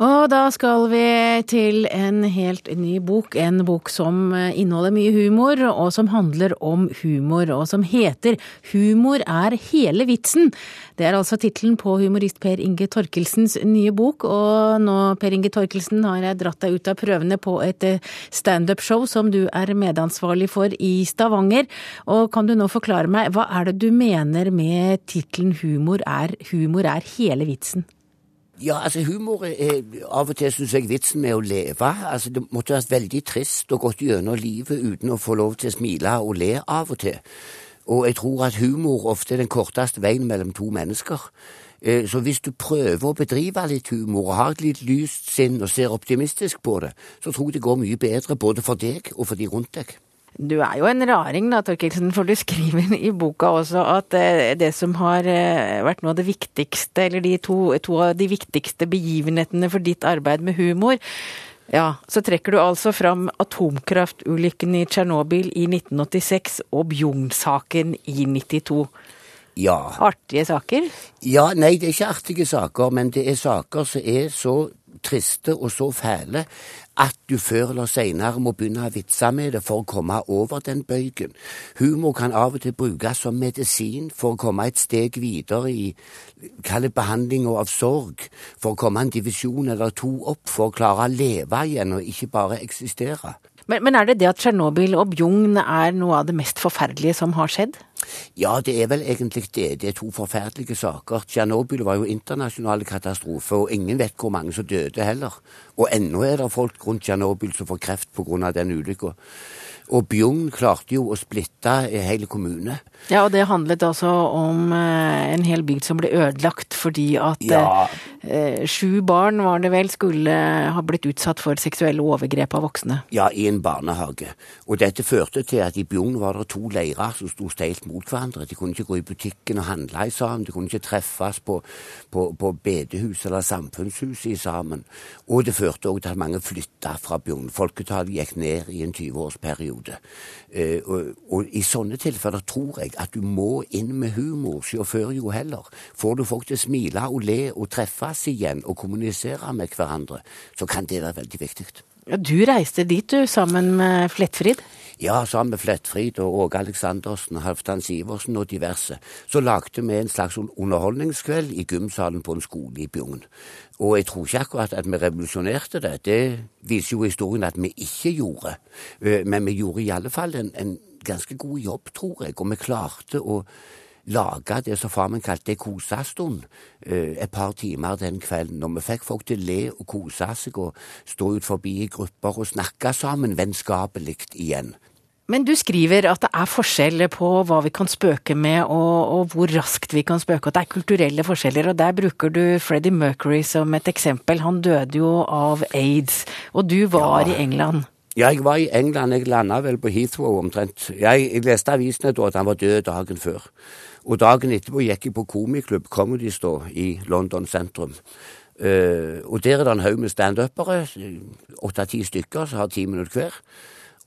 Og da skal vi til en helt ny bok. En bok som inneholder mye humor, og som handler om humor, og som heter Humor er hele vitsen. Det er altså tittelen på humorist Per Inge Torkelsens nye bok. Og nå, Per Inge Torkelsen, har jeg dratt deg ut av prøvene på et standup-show som du er medansvarlig for i Stavanger. Og kan du nå forklare meg, hva er det du mener med tittelen Humor humor er hele vitsen? Ja, altså humor er Av og til syns jeg vitsen med å leve altså Det måtte vært veldig trist å gått gjennom livet uten å få lov til å smile og le av og til. Og jeg tror at humor ofte er den korteste veien mellom to mennesker. Så hvis du prøver å bedrive litt humor og har et litt lyst sinn og ser optimistisk på det, så tror jeg det går mye bedre både for deg og for de rundt deg. Du er jo en raring da, Torkelsen, for du skriver i boka også at det som har vært noe av det viktigste, eller de to, to av de viktigste begivenhetene for ditt arbeid med humor, ja, så trekker du altså fram atomkraftulykken i Tsjernobyl i 1986 og Bjugn-saken i 92. Ja. Artige saker? Ja, nei, det er ikke artige saker, men det er saker som er så triste og så fæle at du før eller seinere må begynne å vitse med det for å komme over den bøygen. Humor kan av og til brukes som medisin for å komme et steg videre i kall det behandling av sorg, for å komme en divisjon eller to opp, for å klare å leve igjen og ikke bare eksistere. Men, men er det det at Tsjernobyl og Bjugn er noe av det mest forferdelige som har skjedd? Ja, det er vel egentlig det. Det er to forferdelige saker. Tsjernobyl var jo internasjonal katastrofe, og ingen vet hvor mange som døde heller. Og ennå er det folk rundt Tsjernobyl som får kreft pga. den ulykka. Og Bjugn klarte jo å splitte hele kommune. Ja, og det handlet altså om en hel bygd som ble ødelagt fordi at ja. eh, sju barn, var det vel, skulle ha blitt utsatt for seksuelle overgrep av voksne. Ja, i en barnehage. Og dette førte til at i Bjugn var det to leirer som sto steilt mot hverandre. De kunne ikke gå i butikken og handle sammen, de kunne ikke treffes på, på, på bedehus eller samfunnshuset sammen. Og det førte òg til at mange flytta fra Bjugn. Folketallet gikk ned i en 20-årsperiode. Eh, og, og, i sånne tilfeller tror jeg at du må inn med humor, sjåfør jo heller. Får du folk til å smile og le og treffes igjen og kommunisere med hverandre, så kan det være veldig viktig. Ja, du reiste dit, du, sammen med Flettfrid? Ja, sammen med Flettfrid og Åge Aleksandersen, Halvdan Sivertsen og diverse. Så lagde vi en slags underholdningskveld i gymsalen på en skole i Bjugn. Og jeg tror ikke akkurat at vi revolusjonerte det. Det viser jo historien at vi ikke gjorde. Men vi gjorde i alle fall en, en ganske god jobb, tror jeg. Og vi klarte å lage det som far min kalte kosestund et par timer den kvelden. Og vi fikk folk til å le og kose seg og stå ut forbi i grupper og snakke sammen vennskapelig igjen. Men du skriver at det er forskjell på hva vi kan spøke med og, og, hvor raskt vi kan spøke, at det er kulturelle forskjeller. Og der bruker du Freddie Mercury som et eksempel. Han døde jo av aids, og du var ja. i England. Ja, jeg var i England. Jeg landa vel på Heathrow omtrent. Jeg, jeg leste avisene da at han var død dagen før. Og dagen etterpå gikk jeg på komiklubb Comedy Store i London sentrum. Uh, og der er det en haug med standupere, åtte-ti stykker, som har ti minutter hver.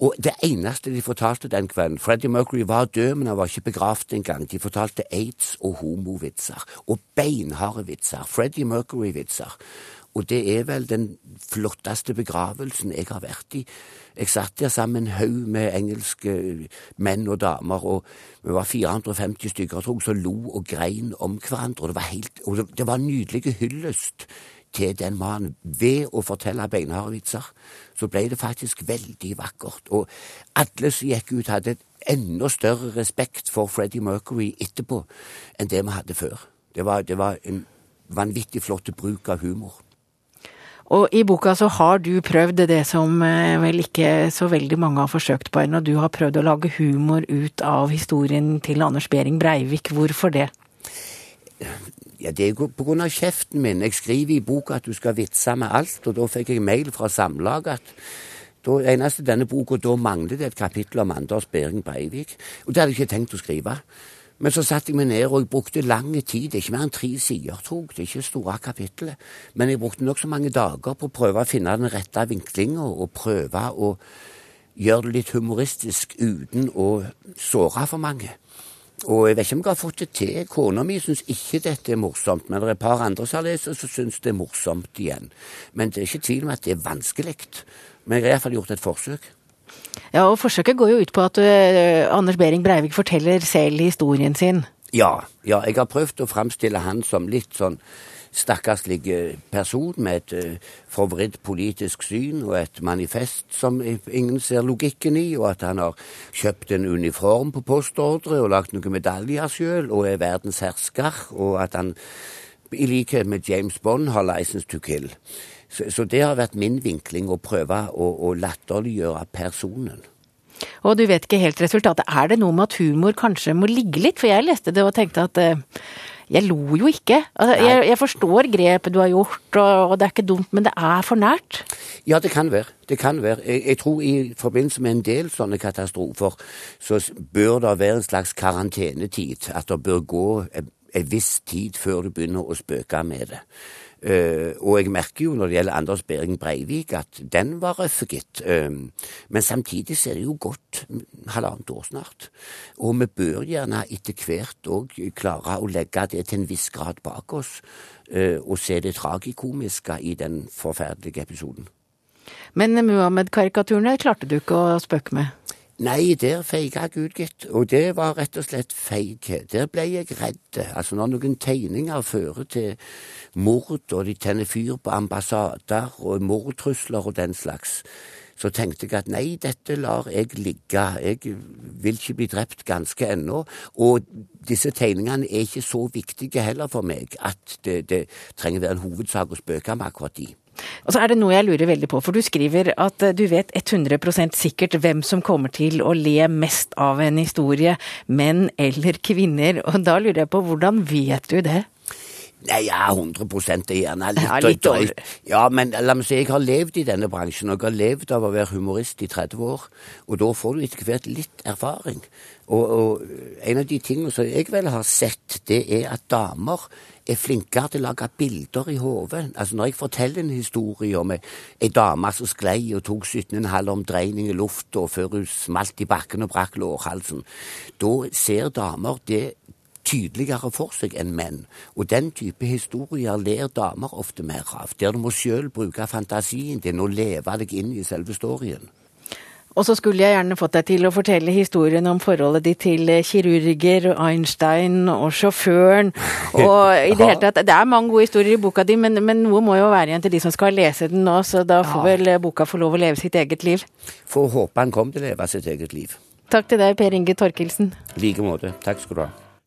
Og det eneste de fortalte den kvelden Freddie Mercury var død, men han var ikke begravd engang. De fortalte aids og homovitser. Og beinharde vitser. Freddie Mercury-vitser. Og det er vel den flotteste begravelsen jeg har vært i. Jeg satt der sammen med en haug med engelske menn og damer, og vi var 450 stykker, tror jeg, som lo og grein om hverandre. Og det var, helt, og det var nydelig hyllest til den mannen. Ved å fortelle beinharde vitser, så ble det faktisk veldig vakkert. Og alle som gikk ut, hadde enda større respekt for Freddie Mercury etterpå enn det vi hadde før. Det var, det var en vanvittig flott bruk av humor. Og i boka så har du prøvd det som vel ikke så veldig mange har forsøkt på ennå. Du har prøvd å lage humor ut av historien til Anders Behring Breivik. Hvorfor det? Ja, Det er på grunn av kjeften min. Jeg skriver i boka at du skal vitse med alt, og da fikk jeg mail fra Samlaget at da, eneste denne boka da manglet et kapittel om Anders Behring Breivik. Og det hadde jeg ikke tenkt å skrive. Men så satte jeg meg ned, og jeg brukte lang tid. Ikke mer enn tre sider, tok. Det er ikke store kapittelet. Men jeg brukte nokså mange dager på å prøve å finne den rette vinklinga, og prøve å gjøre det litt humoristisk uten å såre for mange. Og jeg vet ikke om jeg har fått det til. Kona mi syns ikke dette er morsomt, men det er et par andre som har lest det, som syns det er morsomt igjen. Men det er ikke tvil om at det er vanskelig. Men jeg har iallfall gjort et forsøk. Ja, og forsøket går jo ut på at uh, Anders Behring Breivik forteller selv historien sin. Ja, ja, jeg har prøvd å framstille han som litt sånn stakkarslig person med et uh, forvridd politisk syn og et manifest som ingen ser logikken i, og at han har kjøpt en uniform på postordre og lagt noen medaljer sjøl og er verdens hersker, og at han i likhet med James Bond har license to kill. Så, så det har vært min vinkling å prøve å, å latterliggjøre personen. Og du vet ikke helt resultatet. Er det noe med at humor kanskje må ligge litt? For jeg leste det og tenkte at uh, jeg lo jo ikke. Altså, jeg, jeg, forstår grepet du har gjort, og, og, det er ikke dumt, men det er for nært. Ja, det kan være. Det kan være. Jeg, jeg, tror i forbindelse med en del sånne katastrofer, så bør det være en slags karantenetid. At det bør gå en, viss tid før du begynner å spøke med det. Uh, og jeg merker jo når det gjelder Anders Behring Breivik, at den var røff, gitt. Uh, men samtidig så er det jo gått halvannet år snart. Og vi bør gjerne etter hvert òg klare å legge det til en viss grad bak oss, uh, og se det tragikomiske i den forferdelige episoden. Men Muhammed-karikaturene klarte du ikke å spøke med? Nei, der feiga jeg ut, gitt. Og det var rett og slett feighet. Der ble jeg redd. Altså, når noen tegninger fører til mord, og de tenner fyr på ambassader og mordtrusler og den slags, så tenkte jeg at nei, dette lar jeg ligge. Jeg vil ikke bli drept ganske ennå. Og disse tegningene er ikke så viktige heller for meg at det, det trenger være en hovedsak å spøke med akkurat de. Og så er det noe jeg lurer veldig på, for du skriver at eh, du vet 100% sikkert hvem som kommer til å le mest av en historie, menn eller kvinner. Og da lurer jeg på, hvordan vet du det? Nei, ja, 100 er gjerne litt, ja, litt drøyt. Ja, men la meg si, jeg har levd i denne bransjen, og jeg har levd av å være humorist i 30 år. Og da får du etter hvert litt erfaring. Og, og en av de tingene som jeg vel har sett, det er at damer er flinkere til å lage bilder i hodet. Altså når jeg forteller en historie om ei dame som sklei og tok 17,5 omdreining i lufta før hun smalt i bakken og brakk lårhalsen, da ser damer det tydeligere for seg enn menn. Og den type historier ler damer ofte mer av, der du må sjøl bruke fantasien din og leve deg inn i selve storyen. Og så skulle jeg gjerne fått deg til å fortelle historien om forholdet ditt til kirurger, Einstein og sjåføren. Og i det hele tatt, det er mange gode historier i boka di, men, men, noe må jo være igjen til de som skal lese den nå, så da får vel boka få lov å leve sitt eget liv. Får håpe han kommer til å leve sitt eget liv. Takk til deg, Per Inge Torkelsen. I like måte. Takk skal du ha.